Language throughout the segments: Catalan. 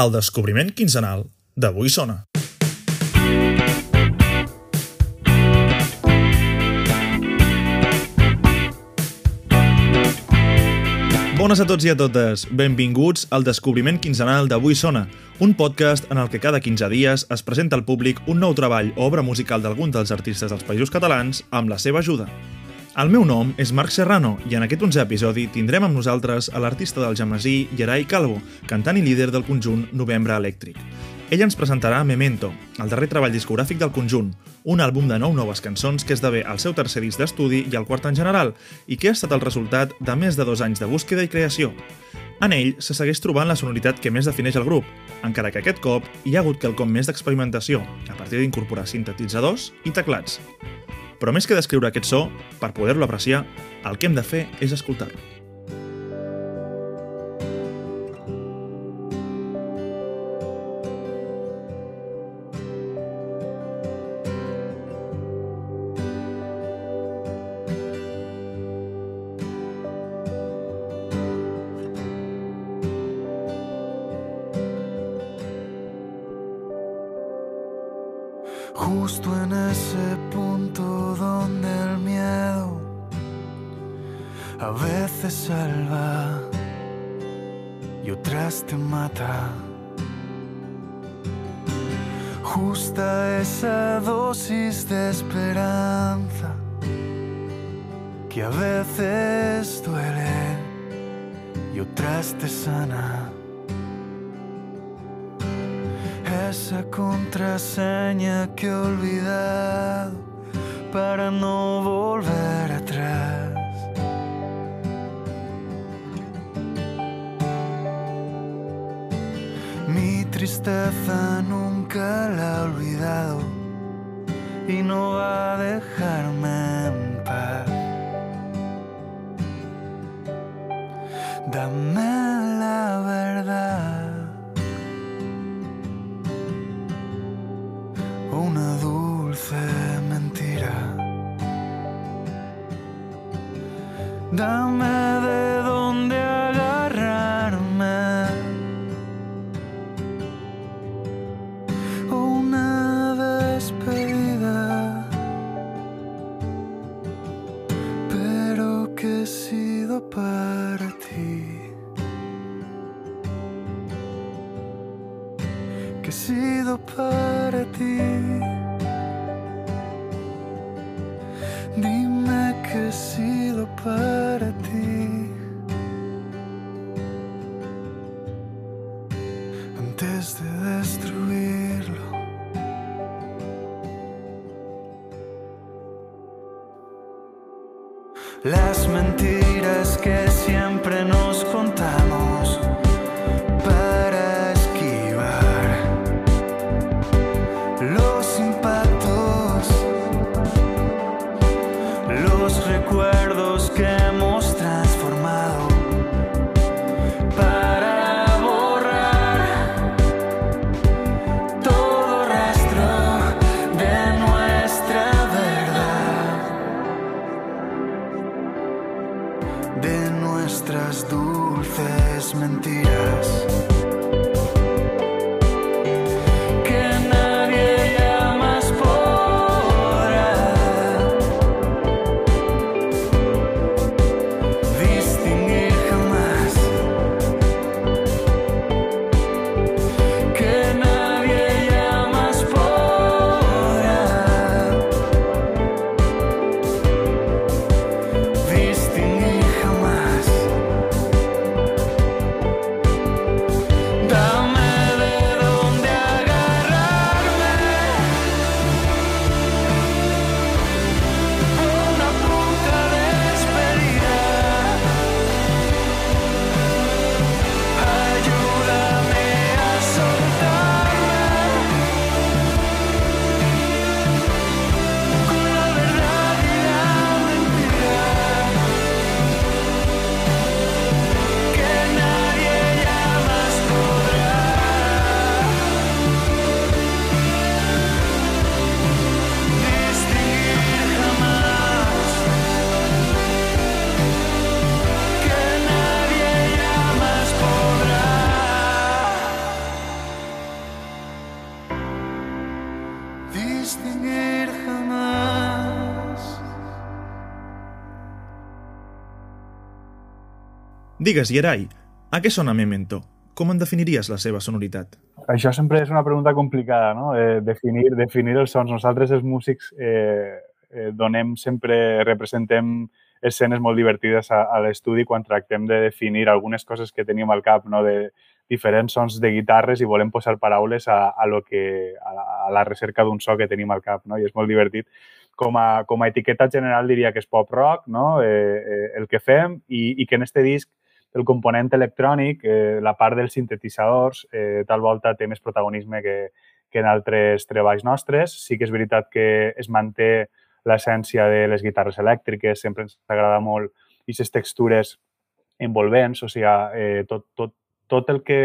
El descobriment quinzenal d'Avui Sona. Bones a tots i a totes. Benvinguts al descobriment quinzenal d'Avui Sona, un podcast en el que cada 15 dies es presenta al públic un nou treball o obra musical d'algun dels artistes dels països catalans amb la seva ajuda. El meu nom és Marc Serrano i en aquest 11è episodi tindrem amb nosaltres a l'artista del jamasí Gerai Calvo, cantant i líder del conjunt Novembre Elèctric. Ell ens presentarà Memento, el darrer treball discogràfic del conjunt, un àlbum de nou noves cançons que esdevé el seu tercer disc d'estudi i el quart en general, i que ha estat el resultat de més de dos anys de búsqueda i creació. En ell se segueix trobant la sonoritat que més defineix el grup, encara que aquest cop hi ha hagut quelcom més d'experimentació, a partir d'incorporar sintetitzadors i teclats. Però més que descriure aquest so, per poder-lo apreciar, el que hem de fer és escoltar-lo. Justa esa dosis de esperanza que a veces duele y otras te sana. Esa contraseña que he olvidado para no volver atrás. Tristeza nunca la he olvidado y no va a dejarme en paz. Dame la verdad. una dulce mentira. Dame Las mentiras que siempre nos Digues, Yeray, a què sona Memento? Com en definiries la seva sonoritat? Això sempre és una pregunta complicada, no? Eh, definir, definir els sons. Nosaltres, els músics, eh, eh, donem sempre, representem escenes molt divertides a, a l'estudi quan tractem de definir algunes coses que tenim al cap, no? de diferents sons de guitarres i volem posar paraules a, a, lo que, a, la, a la recerca d'un so que tenim al cap, no? i és molt divertit. Com a, com a etiqueta general diria que és pop rock, no? eh, eh, el que fem, i, i que en este disc el component electrònic, eh, la part dels sintetitzadors, eh, tal volta té més protagonisme que, que en altres treballs nostres. Sí que és veritat que es manté l'essència de les guitarres elèctriques, sempre ens agrada molt aquestes textures envolvents, o sigui, eh, tot, tot, tot el que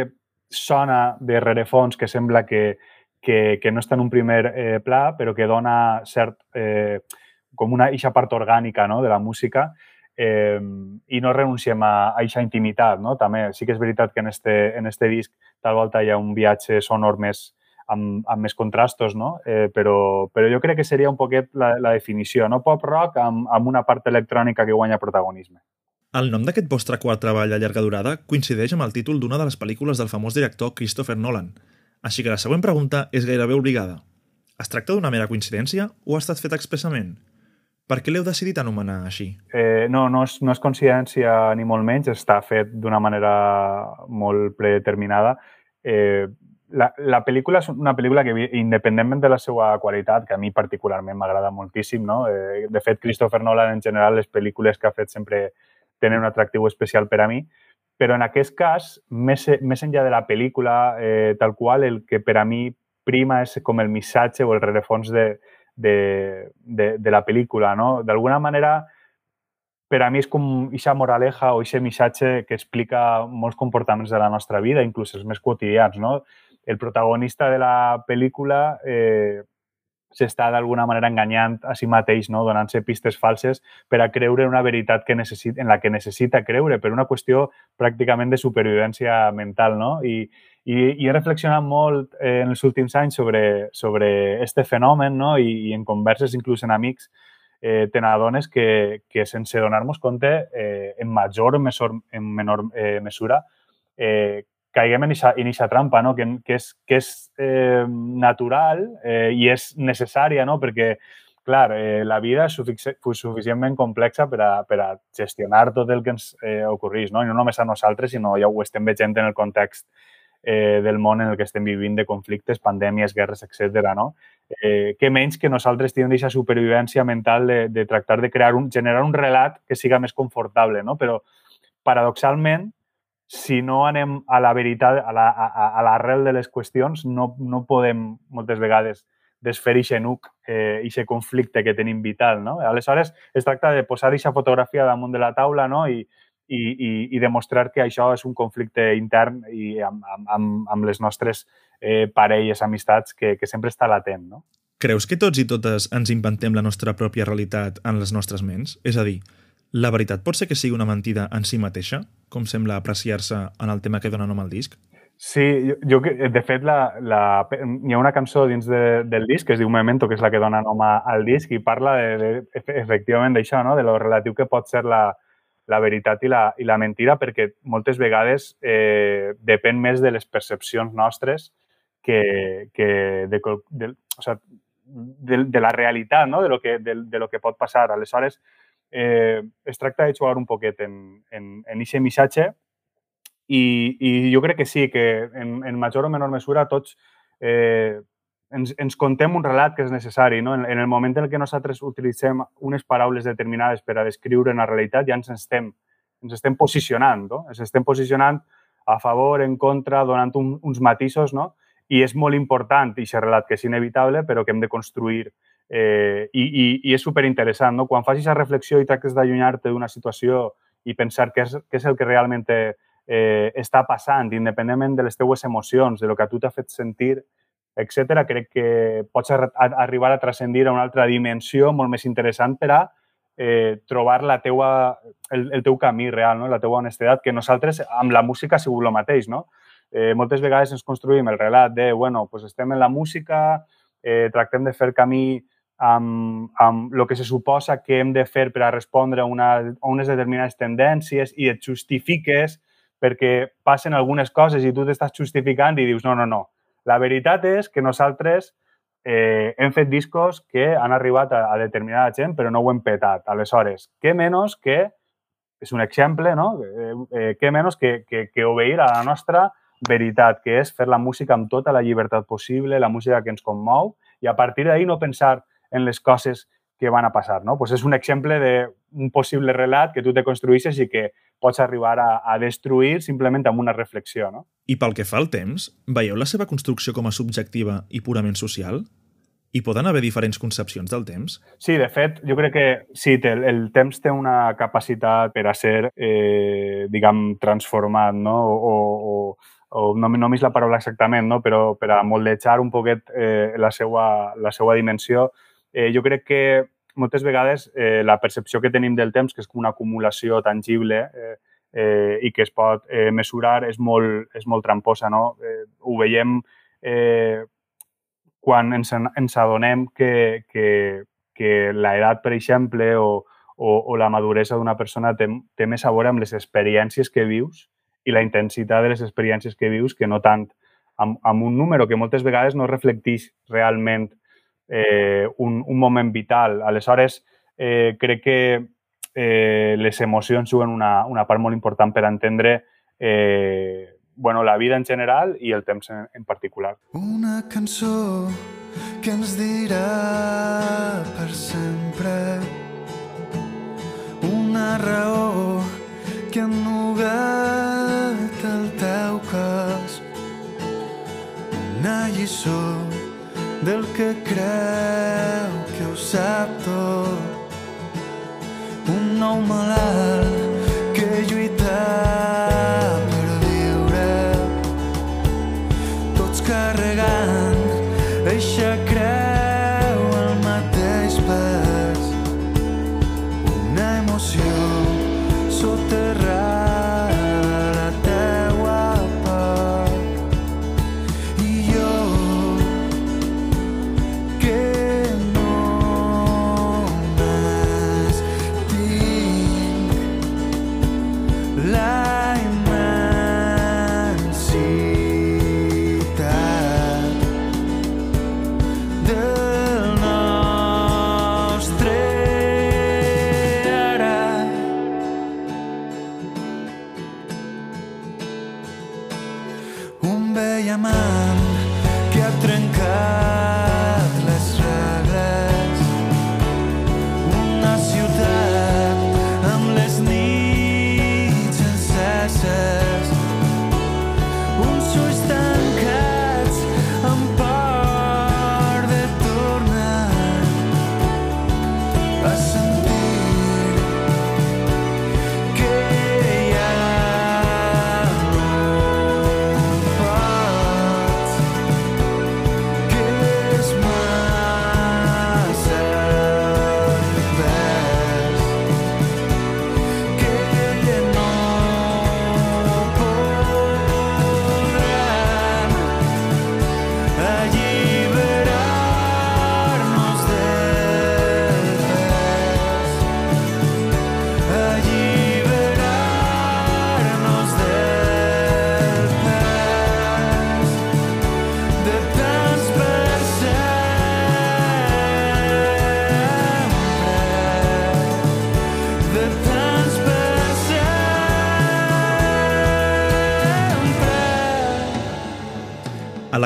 sona de rerefons que sembla que, que, que no està en un primer eh, pla, però que dona cert, eh, com una eixa part orgànica no? de la música eh, i no renunciem a, a eixa intimitat. No? També sí que és veritat que en este, en este disc tal volta hi ha un viatge sonor més, amb, amb més contrastos, no? Eh, però, però jo crec que seria un poquet la, la definició, no? Pop rock amb, amb una part electrònica que guanya protagonisme. El nom d'aquest vostre quart treball a llarga durada coincideix amb el títol d'una de les pel·lícules del famós director Christopher Nolan. Així que la següent pregunta és gairebé obligada. Es tracta d'una mera coincidència o ha estat fet expressament? Per què l'heu decidit anomenar així? Eh, no, no és, no és coincidència ni molt menys, està fet d'una manera molt predeterminada. Eh, la, la pel·lícula és una pel·lícula que, independentment de la seva qualitat, que a mi particularment m'agrada moltíssim, no? Eh, de fet, Christopher Nolan, en general, les pel·lícules que ha fet sempre tenen un atractiu especial per a mi, però en aquest cas, més, més enllà de la pel·lícula eh, tal qual, el que per a mi prima és com el missatge o el rerefons de, de, de, de la pel·lícula, no? D'alguna manera, per a mi és com aquesta moraleja o aquest missatge que explica molts comportaments de la nostra vida, inclús els més quotidians, no? el protagonista de la pel·lícula eh, s'està d'alguna manera enganyant a si mateix, no? donant-se pistes falses per a creure en una veritat que necessita, en la que necessita creure, per una qüestió pràcticament de supervivència mental. No? I, i, i he reflexionat molt eh, en els últims anys sobre, sobre este fenomen no? I, i en converses inclús en amics eh, te n'adones que, que sense donar-nos compte, eh, en major o mesor, en menor eh, mesura, eh, caiguem en aquesta trampa, no? que, que és, que és eh, natural eh, i és necessària, no? perquè, clar, eh, la vida és suficientment complexa per a, per a gestionar tot el que ens eh, ocorrís, no? I no només a nosaltres, sinó ja ho estem veient en el context eh, del món en el que estem vivint de conflictes, pandèmies, guerres, etc. No? Eh, que menys que nosaltres tinguem aquesta supervivència mental de, de tractar de crear un, generar un relat que siga més confortable, no? però paradoxalment si no anem a la veritat, a l'arrel la, a, a de les qüestions, no, no podem moltes vegades desfer aquest nuc, eh, aquest conflicte que tenim vital. No? Aleshores, es tracta de posar aquesta fotografia damunt de la taula no? I, i, i, i demostrar que això és un conflicte intern i amb, amb, amb les nostres eh, parelles, amistats, que, que sempre està latent. No? Creus que tots i totes ens inventem la nostra pròpia realitat en les nostres ments? És a dir, la veritat pot ser que sigui una mentida en si mateixa, com sembla apreciar-se en el tema que dona nom al disc? Sí, jo, jo de fet, la, la, hi ha una cançó dins de, del disc que es diu Memento, que és la que dona nom al disc i parla de, de, efectivament d'això, no? de lo relatiu que pot ser la, la veritat i la, i la mentida, perquè moltes vegades eh, depèn més de les percepcions nostres que, que de, de, o sea, de, de la realitat, no? de, lo que, de, de lo que pot passar. Aleshores, eh, es tracta de jugar un poquet en, en, en aquest missatge i, i jo crec que sí, que en, en major o menor mesura tots eh, ens, ens contem un relat que és necessari. No? En, en el moment en què nosaltres utilitzem unes paraules determinades per a descriure una realitat, ja ens estem, ens estem posicionant. No? Ens estem posicionant a favor, en contra, donant un, uns matisos, no? I és molt important, aquest relat, que és inevitable, però que hem de construir Eh, i, i, I és superinteressant, no? Quan facis aquesta reflexió i tractes d'allunyar-te d'una situació i pensar què és, què és el que realment eh, està passant, independentment de les teues emocions, de lo que a tu t'ha fet sentir, etc. crec que pots arribar a transcendir a una altra dimensió molt més interessant per a eh, trobar la teua, el, el teu camí real, no? la teua honestedat, que nosaltres amb la música ha sigut el mateix. No? Eh, moltes vegades ens construïm el relat de, bueno, pues estem en la música, eh, tractem de fer camí amb, amb el que se suposa que hem de fer per a respondre a, una, a unes determinades tendències i et justifiques perquè passen algunes coses i tu t'estàs justificant i dius no, no, no. La veritat és que nosaltres eh, hem fet discos que han arribat a, a determinada gent però no ho hem petat. Aleshores, què menys que, és un exemple, no? Eh, eh, què menys que, que, que obeir a la nostra veritat, que és fer la música amb tota la llibertat possible, la música que ens commou, i a partir d'ahir no pensar en les coses que van a passar. No? Pues és un exemple d'un possible relat que tu te construïssis i que pots arribar a, a destruir simplement amb una reflexió. No? I pel que fa al temps, veieu la seva construcció com a subjectiva i purament social? Hi poden haver diferents concepcions del temps? Sí, de fet, jo crec que sí, el, el temps té una capacitat per a ser, eh, diguem, transformat, no? O, o, o no, no la paraula exactament, no? però per a moldejar un poquet eh, la, seva, la seva dimensió, eh, jo crec que moltes vegades eh, la percepció que tenim del temps, que és una acumulació tangible eh, eh, i que es pot eh, mesurar, és molt, és molt tramposa. No? Eh, ho veiem eh, quan ens, ens adonem que, que, que l'edat, per exemple, o, o, o la maduresa d'una persona té, té més a veure amb les experiències que vius i la intensitat de les experiències que vius que no tant amb, amb un número que moltes vegades no reflecteix realment eh, un, un moment vital. Aleshores, eh, crec que eh, les emocions juguen una, una part molt important per entendre eh, bueno, la vida en general i el temps en, en particular. Una cançó que ens dirà per sempre una raó que ha ennugat el teu cos una lliçó del que creu que ho sap tot. Un nou malalt que lluita per viure, tots carregant eixa creu el mateix pes. Una emoció soterrada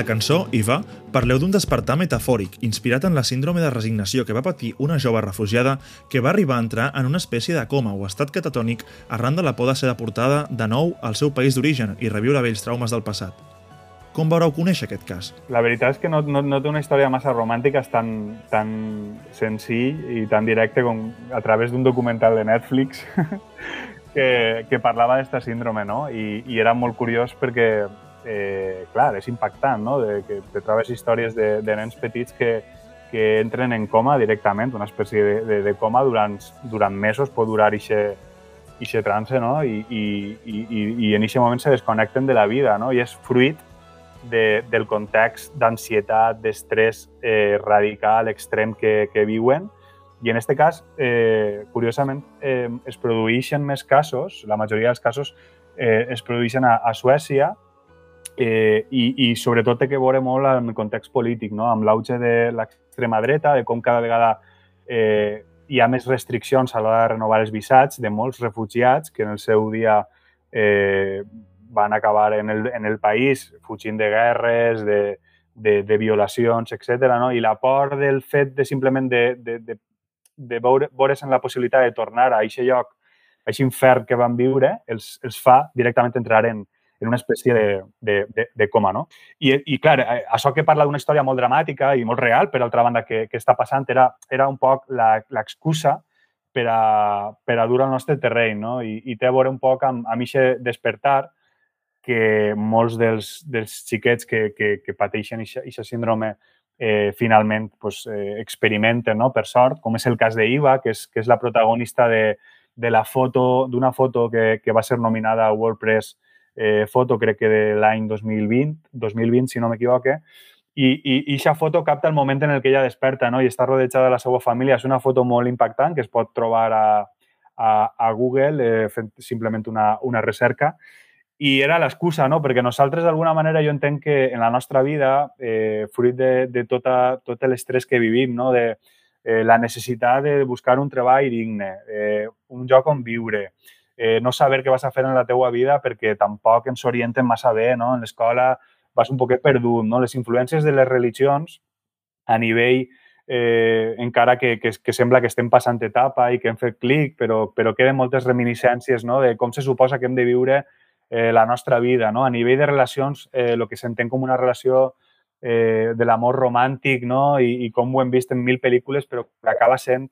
la cançó, Iva, parleu d'un despertar metafòric, inspirat en la síndrome de resignació que va patir una jove refugiada que va arribar a entrar en una espècie de coma o estat catatònic arran de la por de ser deportada de nou al seu país d'origen i reviure vells traumes del passat. Com vareu conèixer aquest cas? La veritat és que no, no, no té una història massa romàntica, és tan, tan senzill i tan directe com a través d'un documental de Netflix que, que parlava d'esta síndrome, no? I, I era molt curiós perquè, eh, clar, és impactant, no? De, que te trobes històries de, de nens petits que, que entren en coma directament, una espècie de, de, de coma durant, durant mesos, pot durar ixe, ixe trance, no? I, i, i, i en aquest moment se desconnecten de la vida, no? I és fruit de, del context d'ansietat, d'estrès eh, radical, extrem que, que viuen. I en aquest cas, eh, curiosament, eh, es produeixen més casos, la majoria dels casos eh, es produeixen a, a Suècia eh, i, i sobretot té que veure molt amb el context polític, no? amb l'auge de l'extrema dreta, de com cada vegada eh, hi ha més restriccions a l'hora de renovar els visats de molts refugiats que en el seu dia eh, van acabar en el, en el país fugint de guerres, de, de, de violacions, etc. No? I la por del fet de simplement de, de, de, de veure, veure's en la possibilitat de tornar a aquest lloc, a aquest infern que van viure, els, els fa directament entrar en, en una espècie de, de, de, de coma. No? I, I, clar, eh, això que parla d'una història molt dramàtica i molt real, per altra banda, que, que està passant, era, era un poc l'excusa per a, per a dur al nostre terreny, no? I, i té a veure un poc amb, amb aquest despertar que molts dels, dels xiquets que, que, que pateixen aquesta síndrome eh, finalment pues, eh, experimenten, no? per sort, com és el cas d'Iva, que és, que és la protagonista de, de la foto, d'una foto que, que va ser nominada a WordPress eh, foto, crec que de l'any 2020, 2020, si no m'equivoque, i, i, i aquesta foto capta el moment en el que ella desperta no? i està rodejada de la seva família. És una foto molt impactant que es pot trobar a, a, a Google eh, fent simplement una, una recerca i era l'excusa, no? Perquè nosaltres, d'alguna manera, jo entenc que en la nostra vida, eh, fruit de, de tota, tot l'estrès que vivim, no? de eh, la necessitat de buscar un treball digne, eh, un lloc on viure, eh, no saber què vas a fer en la teua vida perquè tampoc ens orienten massa bé, no? En l'escola vas un poquet perdut, no? Les influències de les religions a nivell eh, encara que, que, que sembla que estem passant etapa i que hem fet clic, però, però queden moltes reminiscències no? de com se suposa que hem de viure eh, la nostra vida. No? A nivell de relacions, eh, que s'entén com una relació eh, de l'amor romàntic no? I, i com ho hem vist en mil pel·lícules, però acaba sent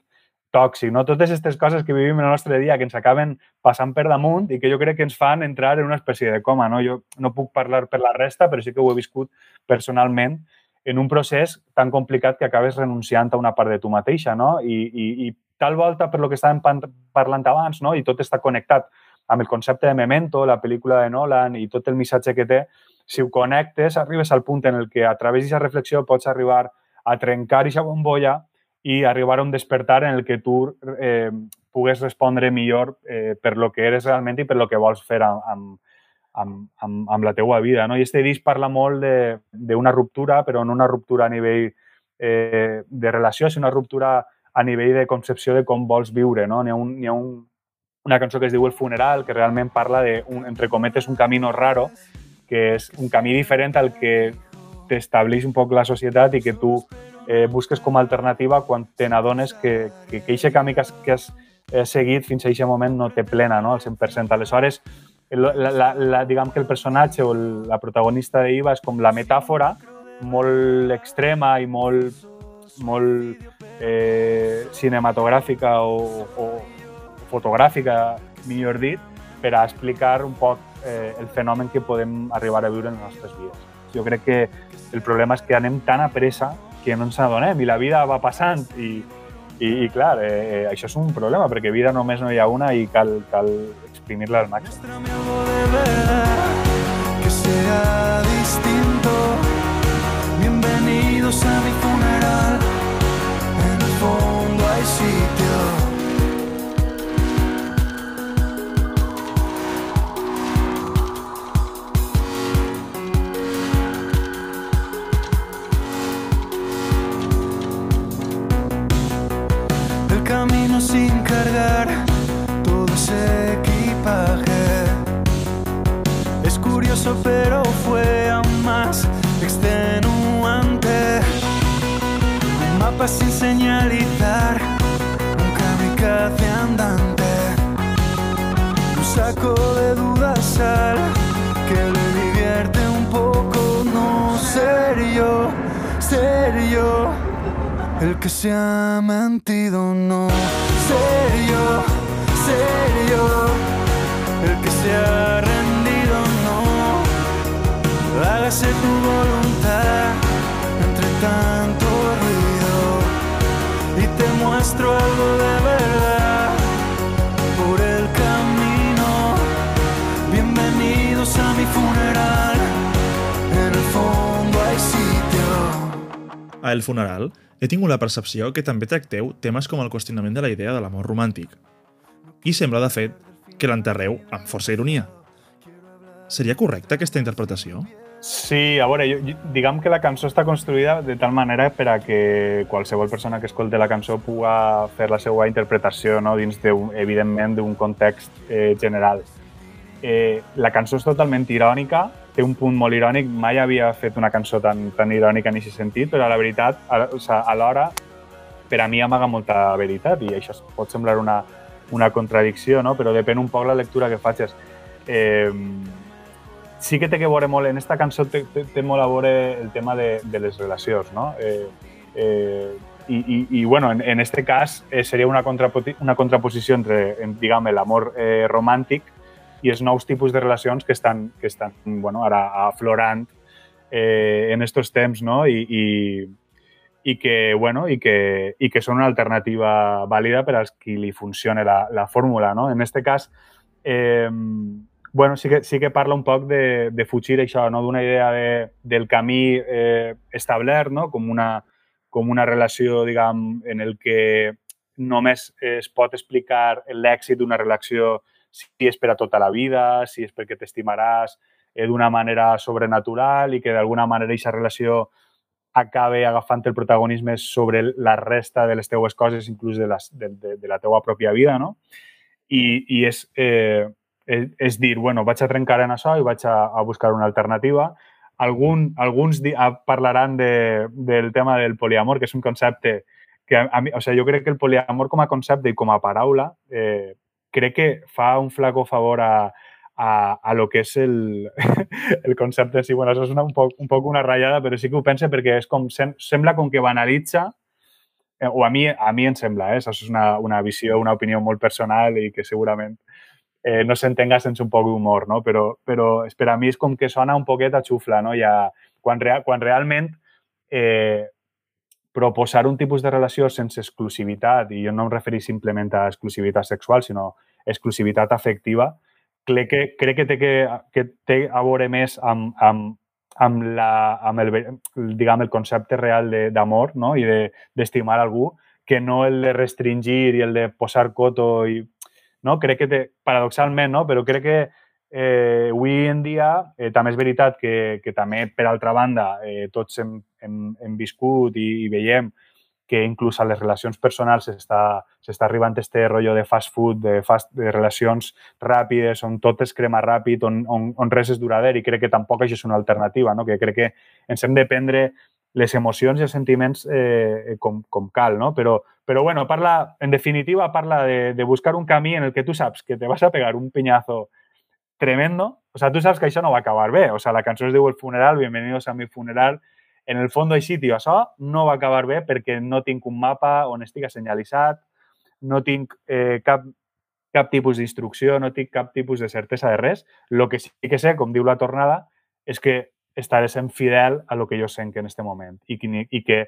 tòxic. No? Totes aquestes coses que vivim en el nostre dia que ens acaben passant per damunt i que jo crec que ens fan entrar en una espècie de coma. No? Jo no puc parlar per la resta, però sí que ho he viscut personalment en un procés tan complicat que acabes renunciant a una part de tu mateixa. No? I, i, i tal volta per lo que estàvem parlant abans, no? i tot està connectat amb el concepte de Memento, la pel·lícula de Nolan i tot el missatge que té, si ho connectes, arribes al punt en el que a través d'aquesta reflexió pots arribar a trencar aquesta bombolla i arribar a un despertar en el que tu eh, pugues respondre millor eh, per lo que eres realment i per lo que vols fer amb, amb, amb, amb la teua vida. No? I este disc parla molt d'una ruptura, però no una ruptura a nivell eh, de relació, sinó una ruptura a nivell de concepció de com vols viure. No? N'hi ha, un, ha un, una cançó que es diu El funeral, que realment parla de, un, entre cometes, un camino raro, que és un camí diferent al que t'estableix un poc la societat i que tu eh, busques com a alternativa quan te n'adones que, que, que aquest camí que has, que has eh, seguit fins a aquest moment no té plena no, al 100%. Aleshores, la, la, la, diguem que el personatge o la protagonista d'Iva és com la metàfora molt extrema i molt, molt eh, cinematogràfica o, o, fotogràfica, millor dit, per a explicar un poc eh, el fenomen que podem arribar a viure en les nostres vides. Jo crec que el problema és que anem tan a pressa que no ens n'adonem i la vida va passant i, i, i clar, eh, eh, això és un problema perquè vida només no hi ha una i cal, cal exprimir-la al màxim. Que sea sin señalizar, un kamikaze andante. Un saco de dudas al que le divierte un poco no ser yo, ser yo. El que se ha mentido no serio, serio. El que se ha rendido no. Hágase tu voluntad entre tanto nuestro algo de verdad por el camino. Bienvenidos a mi funeral. En el fondo hay sitio. A El Funeral he tingut la percepció que també tracteu temes com el qüestionament de la idea de l'amor romàntic. I sembla, de fet, que l'enterreu amb força ironia. Seria correcta aquesta interpretació? Sí, a veure, jo, diguem que la cançó està construïda de tal manera per a que qualsevol persona que escolti la cançó puga fer la seva interpretació no? dins, evidentment, d'un context eh, general. Eh, la cançó és totalment irònica, té un punt molt irònic, mai havia fet una cançó tan, tan irònica en aquest sentit, però la veritat, a, o sigui, alhora, per a mi amaga molta veritat i això pot semblar una, una contradicció, no? però depèn un poc la lectura que facis. Eh, sí que té que veure molt, en aquesta cançó té, té, té molt a veure el tema de, de les relacions, no? Eh, eh, i, i, i bueno, en, en este cas eh, seria una, una contraposició entre, en, diguem, l'amor eh, romàntic i els nous tipus de relacions que estan, que estan bueno, ara aflorant eh, en estos temps, no? I, i, i que, bueno, i que, i que són una alternativa vàlida per als qui li funcione la, la fórmula, no? En este cas, eh, bueno, sí que, sí que parla un poc de, de fugir això, no? d'una idea de, del camí eh, establert, no? com, una, com una relació, diguem, en el que només es pot explicar l'èxit d'una relació si és per a tota la vida, si és perquè t'estimaràs eh, d'una manera sobrenatural i que d'alguna manera aquesta relació acabe agafant el protagonisme sobre la resta de les teues coses, inclús de, les, de, de, de la teua pròpia vida, no? I, i és, eh, és, és dir, bueno, vaig a trencar en això i vaig a, a buscar una alternativa. Algun, alguns di, parlaran de, del tema del poliamor, que és un concepte que a, a mi, o sigui, jo crec que el poliamor com a concepte i com a paraula eh, crec que fa un flaco favor a, a, a lo que és el, el concepte sí. Bueno, això és una, un, poc, un poc una ratllada, però sí que ho pense perquè és com, sem, sembla com que banalitza eh, o a mi, a mi em sembla, eh? això és una, una visió, una opinió molt personal i que segurament eh, no s'entenga sense un poc d'humor, no? Però, però per a mi és com que sona un poquet a xufla, no? Ja, quan, rea, quan realment eh, proposar un tipus de relació sense exclusivitat, i jo no em referís simplement a exclusivitat sexual, sinó exclusivitat afectiva, crec que, crec que té, que, que té a veure més amb, amb, amb, la, amb el, diguem, el concepte real d'amor no? i d'estimar de, algú que no el de restringir i el de posar coto i no? Crec que, té, paradoxalment, no? però crec que eh, avui en dia eh, també és veritat que, que també, per altra banda, eh, tots hem, hem, hem viscut i, i veiem que inclús a les relacions personals s'està arribant este rotllo de fast food, de, fast, de relacions ràpides, on tot es crema ràpid, on, on, on res és durader i crec que tampoc això és una alternativa, no? que crec que ens hem de prendre les emocions i els sentiments eh, com, com cal, no? Però, però bueno, parla, en definitiva, parla de, de buscar un camí en el que tu saps que te vas a pegar un peñazo tremendo. O sea, tu saps que això no va acabar bé. O sea, la cançó es diu El funeral, bienvenidos a mi funeral. En el fons, així, tio, això no va acabar bé perquè no tinc un mapa on estigui senyalitzat, no tinc eh, cap, cap tipus d'instrucció, no tinc cap tipus de certesa de res. El que sí que sé, com diu la tornada, és que estaré sent fidel a lo que jo sent en aquest moment i que, i que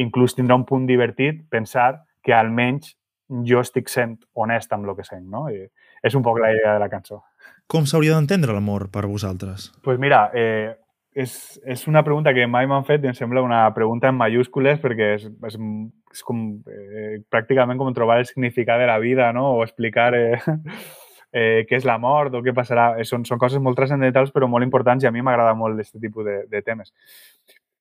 inclús tindrà un punt divertit pensar que almenys jo estic sent honest amb el que sent, no? I és un poc la idea de la cançó. Com s'hauria d'entendre l'amor per vosaltres? Doncs pues mira, eh, és, és una pregunta que mai m'han fet i em sembla una pregunta en mayúscules perquè és, és, és com, eh, pràcticament com trobar el significat de la vida, no? O explicar eh, eh, què és la mort o què passarà. Eh, són, són coses molt transcendentals però molt importants i a mi m'agrada molt aquest tipus de, de temes.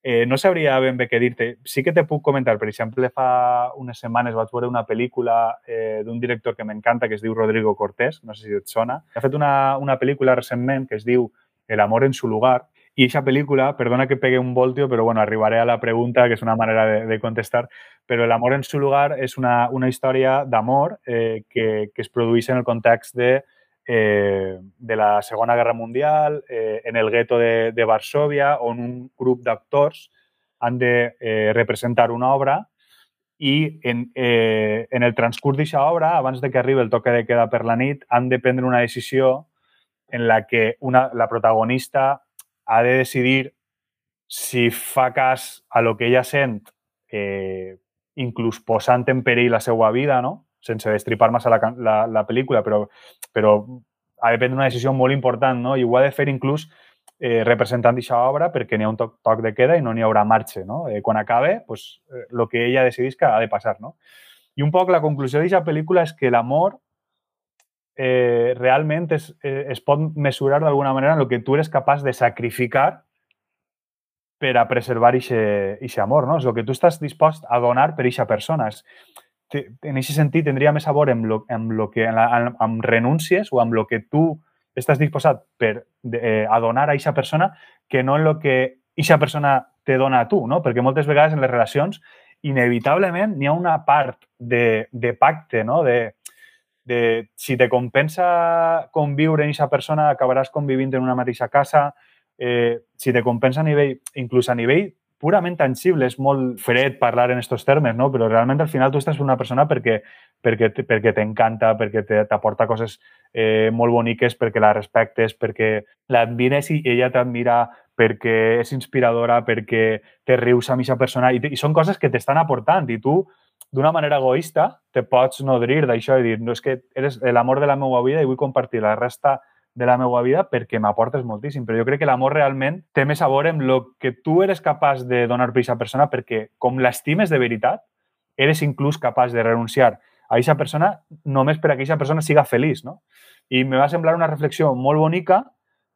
Eh, no sabria ben bé què dir-te. Sí que te puc comentar, per exemple, fa unes setmanes vaig veure una pel·lícula eh, d'un director que m'encanta, que es diu Rodrigo Cortés, no sé si et sona. Ha fet una, una pel·lícula recentment que es diu El amor en su lugar, i aquesta pel·lícula, perdona que pegue un voltio, però bueno, arribaré a la pregunta, que és una manera de, de contestar, però El amor en su lugar és una, una història d'amor eh, que, que es produeix en el context de, eh, de la Segona Guerra Mundial, eh, en el gueto de, de Varsovia, on un grup d'actors han de eh, representar una obra i en, eh, en el transcurs d'aquesta obra, abans de que arribi el toque de queda per la nit, han de prendre una decisió en la que una, la protagonista ha de decidir si fa cas a lo que ella sent, eh, inclús en perill la seva vida, no? sense destripar massa la, la, la pel·lícula, però, però ha de prendre una decisió molt important no? i ho ha de fer inclús eh, representant obra perquè n'hi ha un toc, toc de queda i no n'hi haurà marxa. No? Eh, quan acabe, pues, eh, lo que ella decidís ha de passar. No? I un poc la conclusió d'aquesta pel·lícula és que l'amor eh, realment es, eh, es pot mesurar d'alguna manera en el que tu eres capaç de sacrificar per a preservar aquest amor, no? És el que tu estàs dispost a donar per aquesta persona. És, en aquest sentit, tindria més sabor amb, lo, amb, lo que, amb, amb renúncies o amb el que tu estàs disposat per, eh, a donar a aquesta persona que no en el que aquesta persona te dona a tu, no? Perquè moltes vegades en les relacions, inevitablement, n'hi ha una part de, de pacte, no? De, de si te compensa conviure amb aquesta persona, acabaràs convivint en una mateixa casa, eh, si te compensa a nivell, inclús a nivell purament tangible, és molt fred parlar en aquests termes, no? però realment al final tu estàs una persona perquè, perquè, perquè t'encanta, perquè t'aporta coses eh, molt boniques, perquè la respectes, perquè l'admires i ella t'admira, perquè és inspiradora, perquè te rius amb aquesta persona i, i són coses que t'estan aportant i tu d'una manera egoista te pots nodrir d'això i dir, no, és que eres l'amor de la meva vida i vull compartir la resta de la meva vida perquè m'aportes moltíssim. Però jo crec que l'amor realment té més sabor en el que tu eres capaç de donar per a aquesta persona perquè com l'estimes de veritat, eres inclús capaç de renunciar a aquesta persona només per a que aquesta persona siga feliç. No? I me va semblar una reflexió molt bonica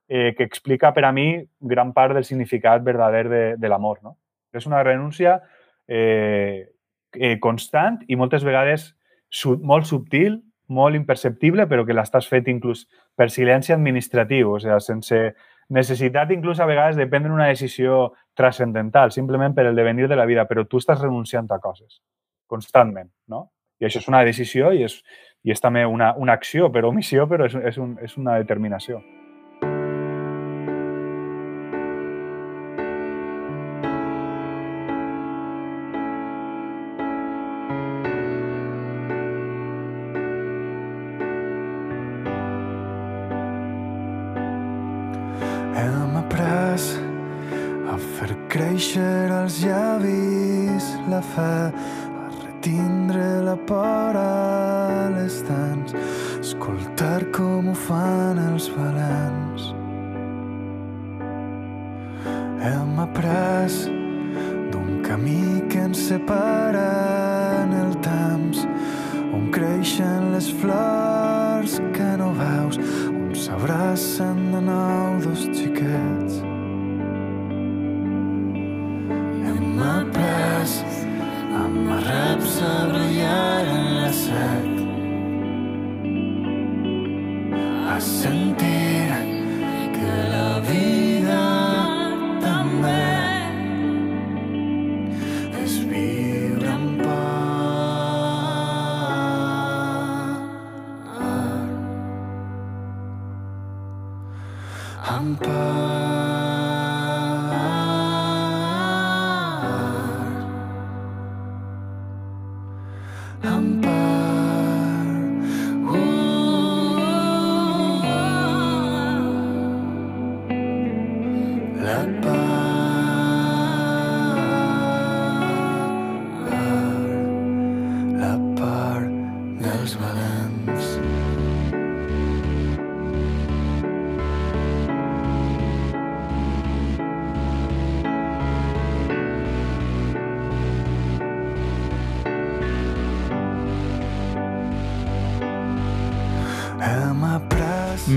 eh, que explica per a mi gran part del significat verdader de, de l'amor. No? És una renúncia eh, eh, constant i moltes vegades su molt subtil, molt imperceptible, però que l'estàs fet inclús per silenci administratiu, o sigui, sense necessitat inclús a vegades de prendre una decisió transcendental, simplement per el devenir de la vida, però tu estàs renunciant a coses constantment, no? I això és una decisió i és, i és també una, una acció per omissió, però és, és, un, és una determinació. Fe, a retindre la por a les dents, escoltar com ho fan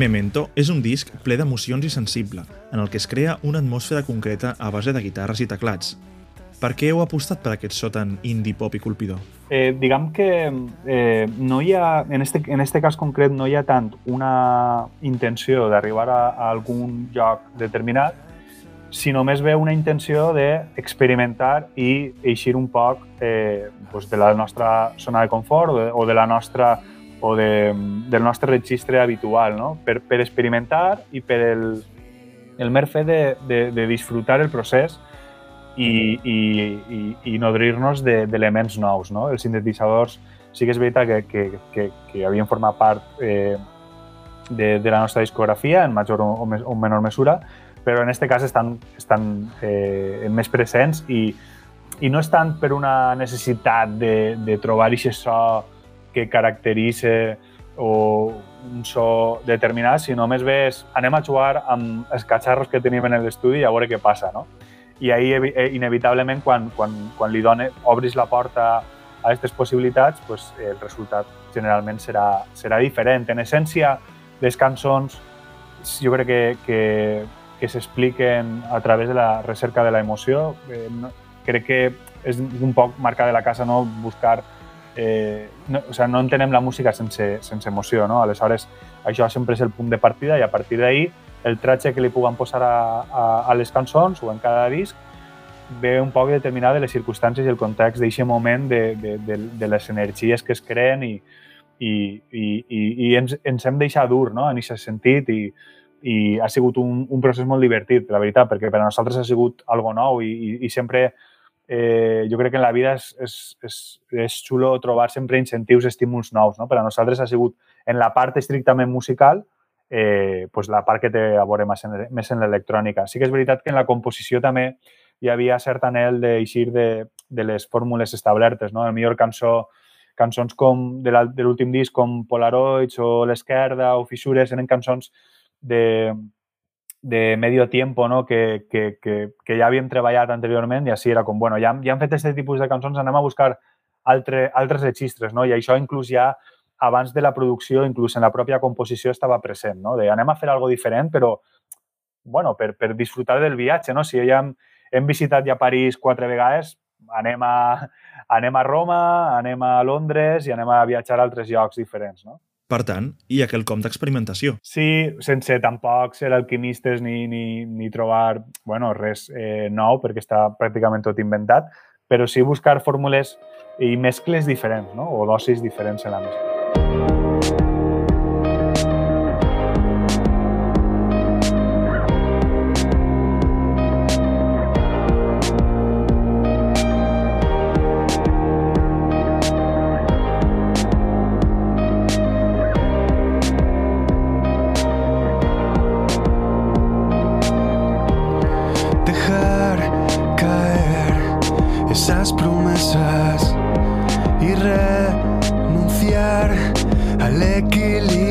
Memento és un disc ple d'emocions i sensible, en el que es crea una atmosfera concreta a base de guitarres i teclats. Per què heu apostat per aquest so tan indie pop i colpidor? Eh, diguem que eh, no hi ha, en este, en este cas concret no hi ha tant una intenció d'arribar a, a algun lloc determinat, sinó més bé una intenció d'experimentar i eixir un poc eh, doncs de la nostra zona de confort o de, o de la nostra o de, del nostre registre habitual, no? per, per experimentar i per el, el mer fet de, de, de disfrutar el procés i, i, i, i nodrir-nos d'elements de, nous. No? Els sintetitzadors sí que és veritat que, que, que, que havien format part eh, de, de la nostra discografia en major o, o menor mesura, però en aquest cas estan, estan eh, més presents i, i no és tant per una necessitat de, de trobar aquest so que caracteritza o un so determinat, sinó més bé és anem a jugar amb els catxarros que tenim en l'estudi i a veure què passa, no? I ahir, eh, inevitablement, quan, quan, quan li done, obris la porta a aquestes possibilitats, pues, el resultat generalment serà, serà diferent. En essència, les cançons jo crec que, que, que s'expliquen a través de la recerca de l'emoció. Eh, no, crec que és un poc marca de la casa no buscar eh, no, o sea, no entenem la música sense, sense emoció, no? Aleshores, això sempre és el punt de partida i a partir d'ahir el tratge que li puguen posar a, a, a les cançons o en cada disc ve un poc determinat de les circumstàncies i el context d'aquest moment de, de, de, de les energies que es creen i, i, i, i, i ens, ens hem deixat dur no? en aquest sentit i, i ha sigut un, un procés molt divertit, la veritat, perquè per a nosaltres ha sigut algo nou i, i, i sempre eh, jo crec que en la vida és, és, és, és xulo trobar sempre incentius, estímuls nous. No? Per a nosaltres ha sigut en la part estrictament musical eh, pues la part que té a veure més en, més en l'electrònica. Sí que és veritat que en la composició també hi havia cert anel d'eixir de, de les fórmules establertes. No? El millor cançó, cançons com de l'últim disc com Polaroids o L'Esquerda o Fissures eren cançons de, de medio tiempo no? que, que, que, que ja havíem treballat anteriorment i així era com, bueno, ja, ja hem fet aquest tipus de cançons, anem a buscar altre, altres registres, no? I això inclús ja abans de la producció, inclús en la pròpia composició estava present, no? De anem a fer algo diferent, però, bueno, per, per disfrutar del viatge, no? Si ja hem, hem visitat ja París quatre vegades, anem a, anem a Roma, anem a Londres i anem a viatjar a altres llocs diferents, no? Per tant, hi ha quelcom d'experimentació. Sí, sense tampoc ser alquimistes ni, ni, ni trobar bueno, res eh, nou, perquè està pràcticament tot inventat, però sí buscar fórmules i mescles diferents, no? o dosis diferents en la mescla. really?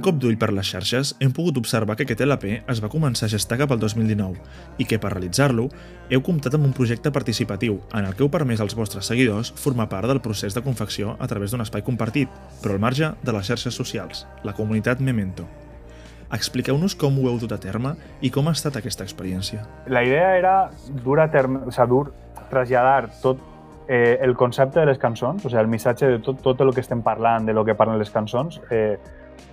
D'ull per les xarxes, hem pogut observar que aquest LP es va començar a gestar cap al 2019 i que per realitzar-lo heu comptat amb un projecte participatiu en el que heu permès als vostres seguidors formar part del procés de confecció a través d'un espai compartit, però al marge de les xarxes socials, la comunitat Memento. Expliqueu-nos com ho heu dut a terme i com ha estat aquesta experiència. La idea era dur a terme, o sea, dur, traslladar tot eh, el concepte de les cançons, o sigui, el missatge de tot, tot el que estem parlant, de lo que parlen les cançons, eh,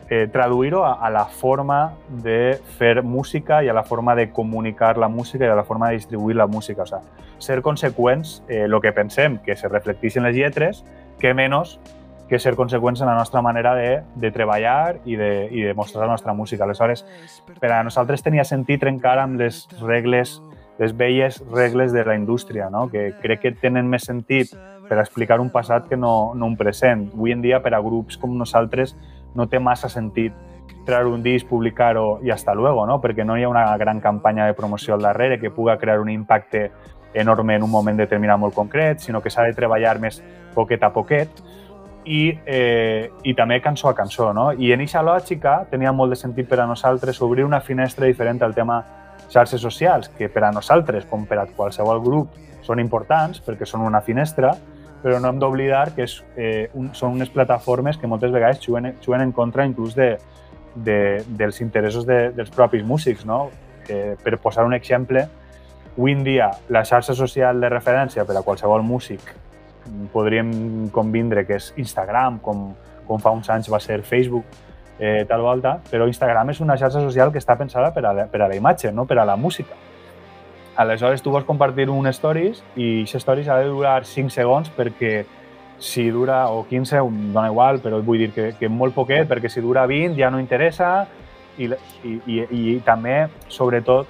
eh, traduir-ho a, a la forma de fer música i a la forma de comunicar la música i a la forma de distribuir la música. O sea, ser conseqüents, eh, lo que pensem, que se reflecteixin les lletres, que menys que ser conseqüents en la nostra manera de, de treballar i de, i de mostrar la nostra música. Aleshores, per a nosaltres tenia sentit trencar amb les regles, les velles regles de la indústria, no? que crec que tenen més sentit per explicar un passat que no, no un present. Avui en dia, per a grups com nosaltres, no té massa sentit treure un disc, publicar-ho i hasta luego, no? perquè no hi ha una gran campanya de promoció al darrere que puga crear un impacte enorme en un moment determinat molt concret, sinó que s'ha de treballar més poquet a poquet i, eh, i també cançó a cançó. No? I en aquesta lògica tenia molt de sentit per a nosaltres obrir una finestra diferent al tema xarxes socials, que per a nosaltres, com per a qualsevol grup, són importants perquè són una finestra, però no hem d'oblidar que és, eh, un, són unes plataformes que moltes vegades juguen, juguen en contra inclús de, de, dels interessos de, dels propis músics. No? Eh, per posar un exemple, avui en dia la xarxa social de referència per a qualsevol músic podríem convindre que és Instagram, com, com fa uns anys va ser Facebook, eh, tal volta, però Instagram és una xarxa social que està pensada per a la, per a la imatge, no per a la música. Aleshores, tu vols compartir un stories i aquest stories ha de durar 5 segons perquè si dura, o 15, em dona igual, però vull dir que, que molt poquet, perquè si dura 20 ja no interessa i, i, i, i també, sobretot,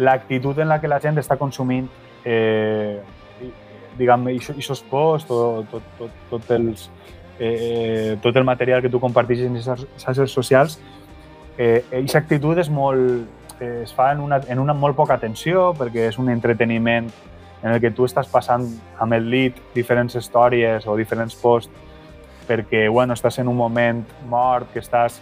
l'actitud en la que la gent està consumint eh, diguem, aquests posts, tot, tot, tot, tot, els, eh, tot el material que tu comparteixes en les xarxes socials, eh, aquesta actitud és molt, eh, es fa en una, en una molt poca atenció perquè és un entreteniment en el que tu estàs passant amb el lead diferents històries o diferents posts perquè bueno, estàs en un moment mort, que estàs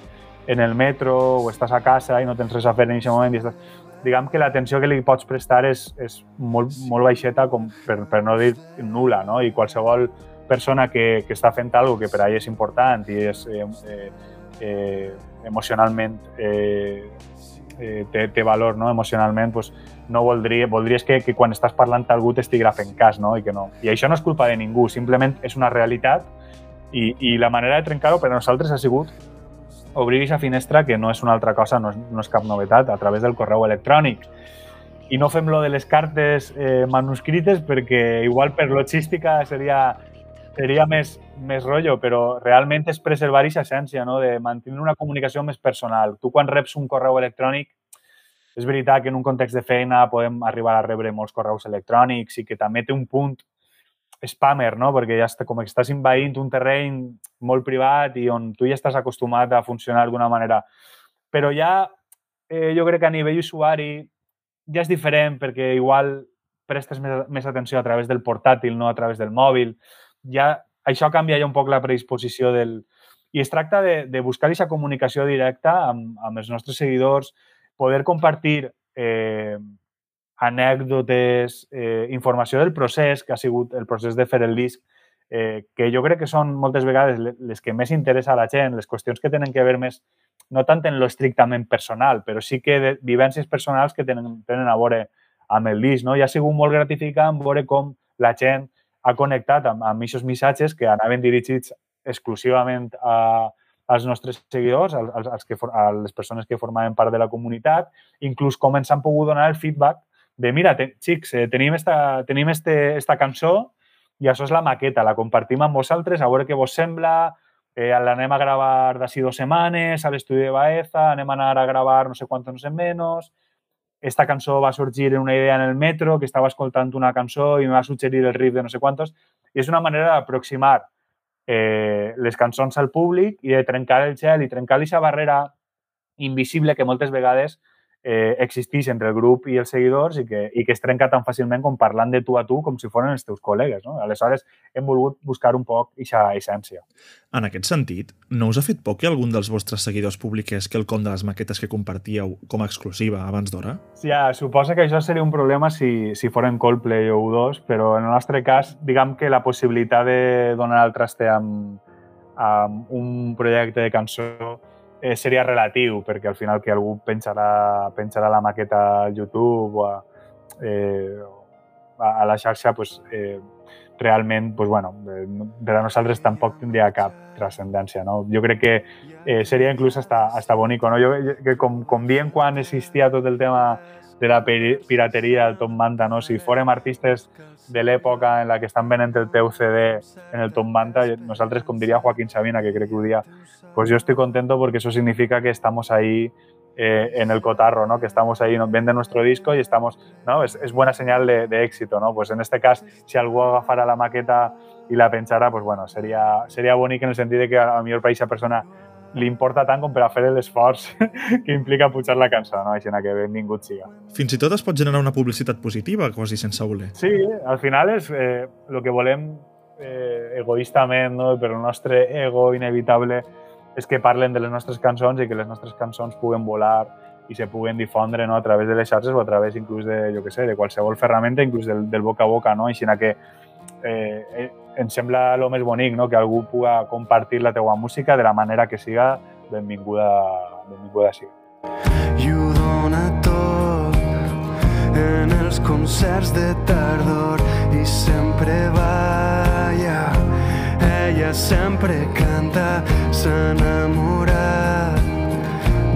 en el metro o estàs a casa i no tens res a fer en aquest moment i estàs... Diguem que l'atenció que li pots prestar és, és molt, molt baixeta, com per, per no dir nula, no? I qualsevol persona que, que està fent alguna que per a ell és important i és eh, eh, eh, emocionalment eh, eh, té, té valor no? emocionalment, pues, no voldria, voldries que, que quan estàs parlant algú t'estigui fent cas, no? I, que no. I això no és culpa de ningú, simplement és una realitat i, i la manera de trencar-ho per a nosaltres ha sigut obrir aquesta finestra, que no és una altra cosa, no és, no és cap novetat, a través del correu electrònic. I no fem lo de les cartes eh, manuscrites perquè igual per logística seria, seria més, més rotllo, però realment és preservar aquesta essència, no? de mantenir una comunicació més personal. Tu quan reps un correu electrònic és veritat que en un context de feina podem arribar a rebre molts correus electrònics i que també té un punt spammer, no? perquè ja està, com que estàs invadint un terreny molt privat i on tu ja estàs acostumat a funcionar d'alguna manera. Però ja eh, jo crec que a nivell usuari ja és diferent perquè igual prestes més, més atenció a través del portàtil, no a través del mòbil. Ja, això canvia ja un poc la predisposició del... I es tracta de, de buscar aquesta comunicació directa amb, amb els nostres seguidors, poder compartir eh, anècdotes, eh, informació del procés, que ha sigut el procés de fer el disc, eh, que jo crec que són moltes vegades les que més interessa a la gent, les qüestions que tenen que veure més, no tant en lo estrictament personal, però sí que de vivències personals que tenen, tenen a veure amb el disc. No? I ha sigut molt gratificant veure com la gent ha connectat amb, amb aquests missatges que anaven dirigits exclusivament a, als nostres seguidors, als, als que, a les persones que formaven part de la comunitat, inclús com ens han pogut donar el feedback de mira, te, xics, eh, tenim, esta, tenim este, esta cançó i això és la maqueta, la compartim amb vosaltres, a veure què vos sembla, eh, l'anem a gravar d'ací dues setmanes a l'estudi de Baeza, anem a anar a gravar no sé quantos, no sé esta cançó va sorgir en una idea en el metro, que estava escoltant una cançó i em va suggerir el riff de no sé quantos, i és una manera d'aproximar eh, les cançons al públic i de trencar el gel i trencar aquesta barrera invisible que moltes vegades eh, existeix entre el grup i els seguidors i que, i que es trenca tan fàcilment com parlant de tu a tu com si foren els teus col·legues. No? Aleshores, hem volgut buscar un poc aquesta essència. En aquest sentit, no us ha fet por que algun dels vostres seguidors publiqués que el com de les maquetes que compartíeu com a exclusiva abans d'hora? Ja, suposa que això seria un problema si, si foren Coldplay o U2, però en el nostre cas, diguem que la possibilitat de donar el traste amb, amb un projecte de cançó eh, seria relatiu, perquè al final que algú penjarà, penjarà la maqueta a YouTube o a, eh, a la xarxa, pues, eh, realment, pues, bueno, eh, per a nosaltres tampoc tindria cap transcendència. No? Jo crec que eh, seria inclús hasta, hasta bonico. No? Jo, que com, com dient quan existia tot el tema de la pirateria del Tom Manta, no? si fórem artistes de l'època en la que estan venent el teu CD en el Tom Manta, nosaltres, com diria Joaquín Sabina, que crec que ho dia, pues yo estoy contento porque eso significa que estamos ahí eh, en el cotarro, ¿no? que estamos ahí, nos vende nuestro disco y estamos, ¿no? es, buena señal de, éxito. ¿no? Pues en este caso, si algú agafara la maqueta i la penjara, pues bueno, seria, seria bonic en el sentit de que a la millor per a persona li importa tant com per a fer l'esforç que implica pujar la cançó, no? Així que benvingut siga. Fins i tot es pot generar una publicitat positiva, quasi sense voler. Sí, al final és eh, el que volem eh, egoistament, no? per el nostre ego inevitable, és que parlen de les nostres cançons i que les nostres cançons puguen volar i se puguen difondre no? a través de les xarxes o a través inclús de, jo que sé, de qualsevol ferramenta, inclús del, del boca a boca, no? Així que eh, eh, em sembla el més bonic, no? que algú puga compartir la teua música de la manera que siga, benvinguda, benvinguda siga. I ho dona tot en els concerts de tardor i sempre balla ella sempre canta s'ha enamorat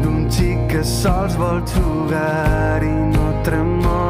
d'un xic que sols vol jugar i no tremola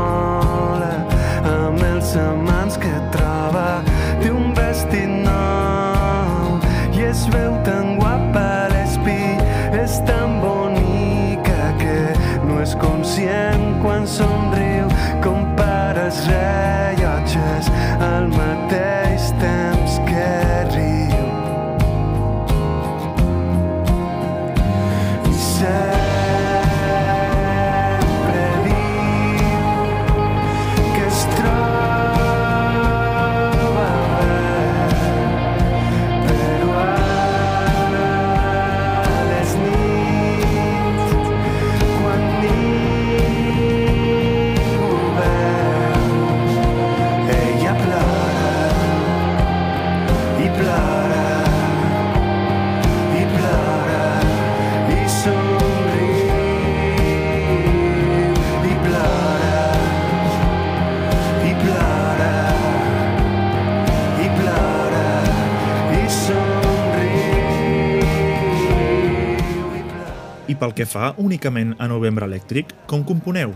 que fa únicament a Novembre Elèctric, com componeu?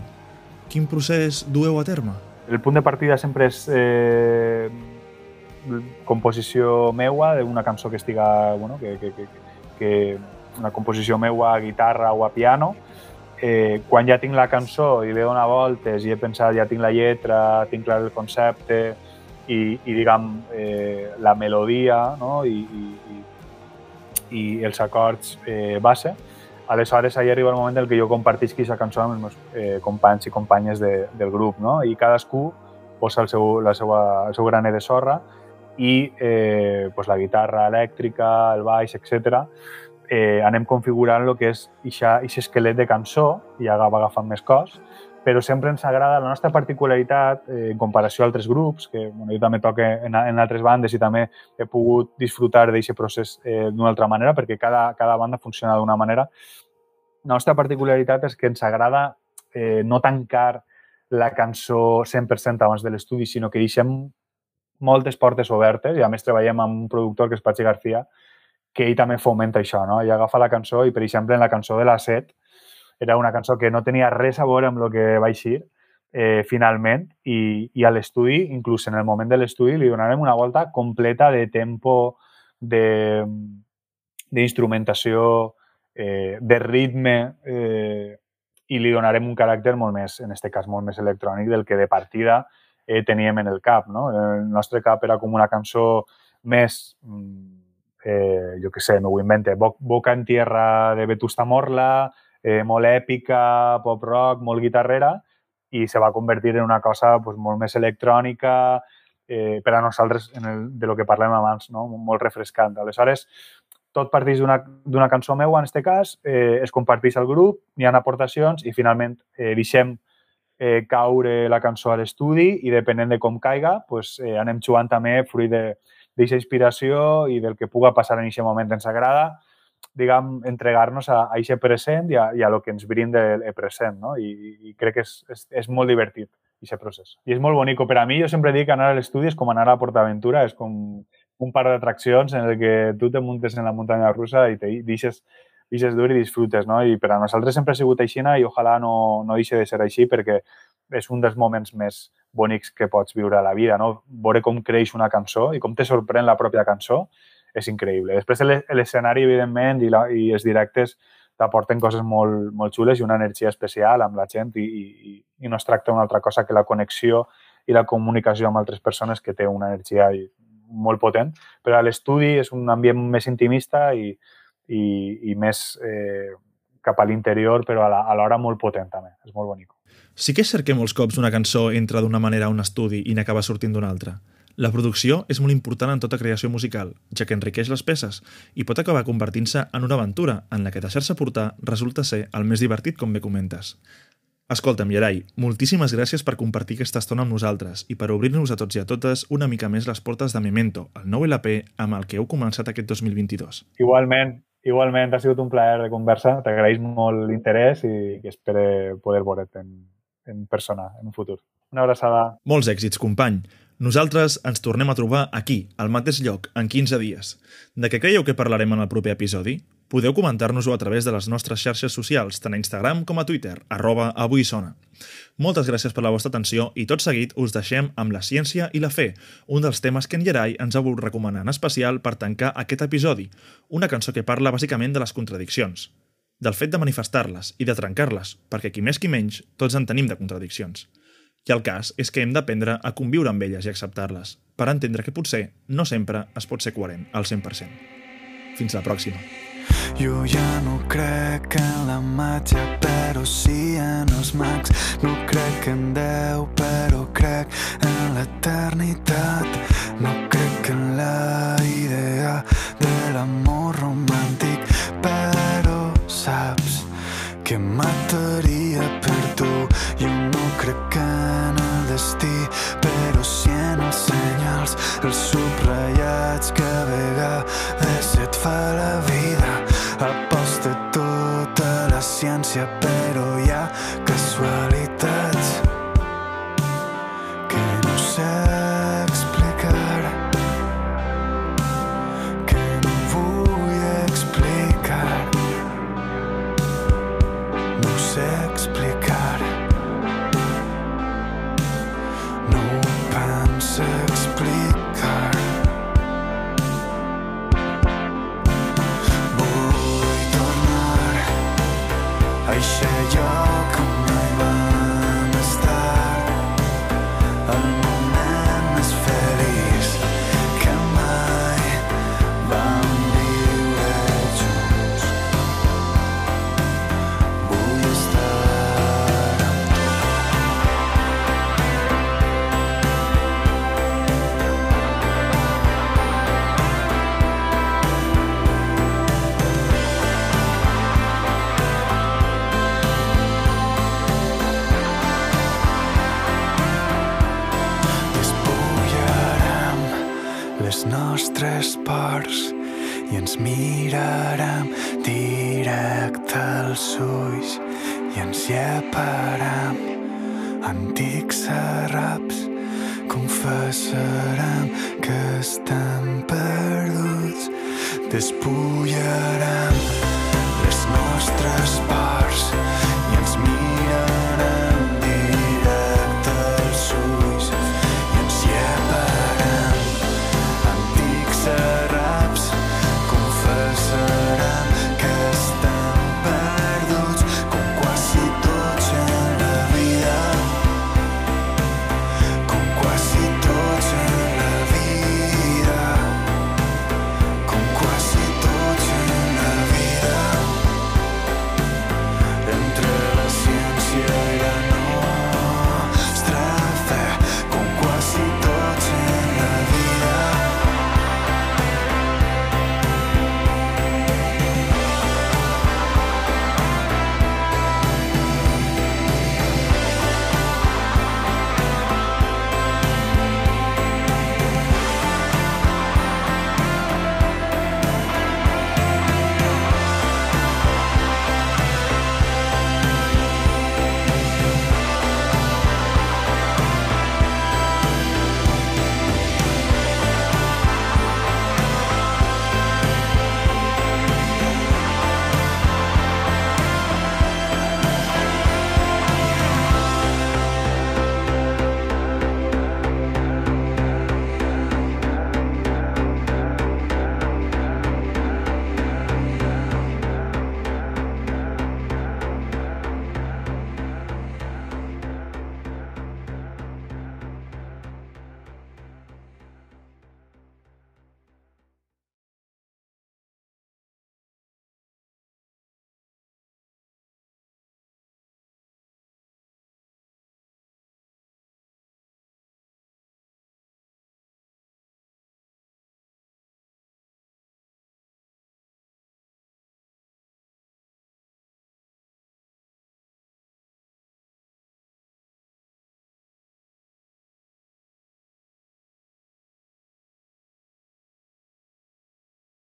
Quin procés dueu a terme? El punt de partida sempre és eh, composició meua d'una cançó que estiga, bueno, que, que, que, que una composició meua a guitarra o a piano. Eh, quan ja tinc la cançó i ve donar voltes i he pensat, ja tinc la lletra, tinc clar el concepte i, i diguem, eh, la melodia no? I, i, i, i els acords eh, base, aleshores ahir arriba el moment en què jo compartisc aquesta cançó amb els meus eh, companys i companyes de, del grup, no? i cadascú posa el seu, la seva, el seu graner de sorra i eh, pues la guitarra elèctrica, el baix, etc. Eh, anem configurant el que és aquest esquelet de cançó i ja va agafant més cos, però sempre ens agrada la nostra particularitat eh, en comparació a altres grups, que bueno, jo també toque en, en altres bandes i també he pogut disfrutar d'aquest procés eh, d'una altra manera, perquè cada, cada banda funciona d'una manera. La nostra particularitat és que ens agrada eh, no tancar la cançó 100% abans de l'estudi, sinó que deixem moltes portes obertes i a més treballem amb un productor que és Patxi García que ell també fomenta això, no? I agafa la cançó i, per exemple, en la cançó de la Set era una cançó que no tenia res a veure amb el que va eixir eh, finalment i, i a l'estudi, inclús en el moment de l'estudi, li donarem una volta completa de tempo, d'instrumentació, eh, de ritme eh, i li donarem un caràcter molt més, en aquest cas, molt més electrònic del que de partida eh, teníem en el cap. No? El nostre cap era com una cançó més, mm, eh, jo què sé, no ho invente, Boca en tierra de Vetusta Morla, eh, molt èpica, pop rock, molt guitarrera, i se va convertir en una cosa pues, molt més electrònica, eh, per a nosaltres, en el, de lo que parlem abans, no? molt refrescant. Aleshores, tot parteix d'una cançó meua, en aquest cas, eh, es comparteix al grup, hi ha aportacions i finalment eh, deixem eh, caure la cançó a l'estudi i depenent de com caiga, pues, eh, anem jugant també fruit d'aquesta inspiració i del que puga passar en aquest moment ens agrada, diguem, entregar-nos a, a aquest present i a, i a lo que ens brinda el, el present, no? I, i crec que és, és, és molt divertit, aquest procés. I és molt bonic. Per a mi, jo sempre dic que anar a l'estudi és com anar a Portaventura, és com un par d'atraccions en el que tu te muntes en la muntanya russa i te deixes deixes dur i disfrutes, no? I per a nosaltres sempre ha sigut així i ojalà no, no deixi de ser així perquè és un dels moments més bonics que pots viure a la vida, no? Veure com creix una cançó i com te sorprèn la pròpia cançó és increïble. Després l'escenari, evidentment, i, la, i els directes t'aporten coses molt, molt xules i una energia especial amb la gent i, i, i no es tracta d'una altra cosa que la connexió i la comunicació amb altres persones que té una energia molt potent, però a l'estudi és un ambient més intimista i, i, i més eh, cap a l'interior, però a l'hora molt potent també. És molt bonic. Sí que és cert que molts cops una cançó entra d'una manera a un estudi i n'acaba sortint d'una altra. La producció és molt important en tota creació musical, ja que enriqueix les peces i pot acabar convertint-se en una aventura en la que deixar-se portar resulta ser el més divertit, com bé comentes. Escolta'm, Gerai, moltíssimes gràcies per compartir aquesta estona amb nosaltres i per obrir-nos a tots i a totes una mica més les portes de Memento, el nou LP amb el que heu començat aquest 2022. Igualment, Igualment, ha sigut un plaer de conversa. T'agraeix molt l'interès i, espero poder veure't en, en persona en un futur. Una abraçada. Molts èxits, company. Nosaltres ens tornem a trobar aquí, al mateix lloc, en 15 dies. De què creieu que parlarem en el proper episodi? Podeu comentar-nos-ho a través de les nostres xarxes socials, tant a Instagram com a Twitter, arroba avui sona. Moltes gràcies per la vostra atenció i tot seguit us deixem amb la ciència i la fe, un dels temes que en Yerai ens ha volgut recomanar en especial per tancar aquest episodi, una cançó que parla bàsicament de les contradiccions, del fet de manifestar-les i de trencar-les, perquè qui més qui menys, tots en tenim de contradiccions. I el cas és que hem d'aprendre a conviure amb elles i acceptar-les, per entendre que potser no sempre es pot ser coherent al 100%. Fins la pròxima. Jo ja no crec en la màgia, però sí en els mags. No crec en Déu, però crec en l'eternitat. No crec en la idea de l'amor romàntic, però saps que mataria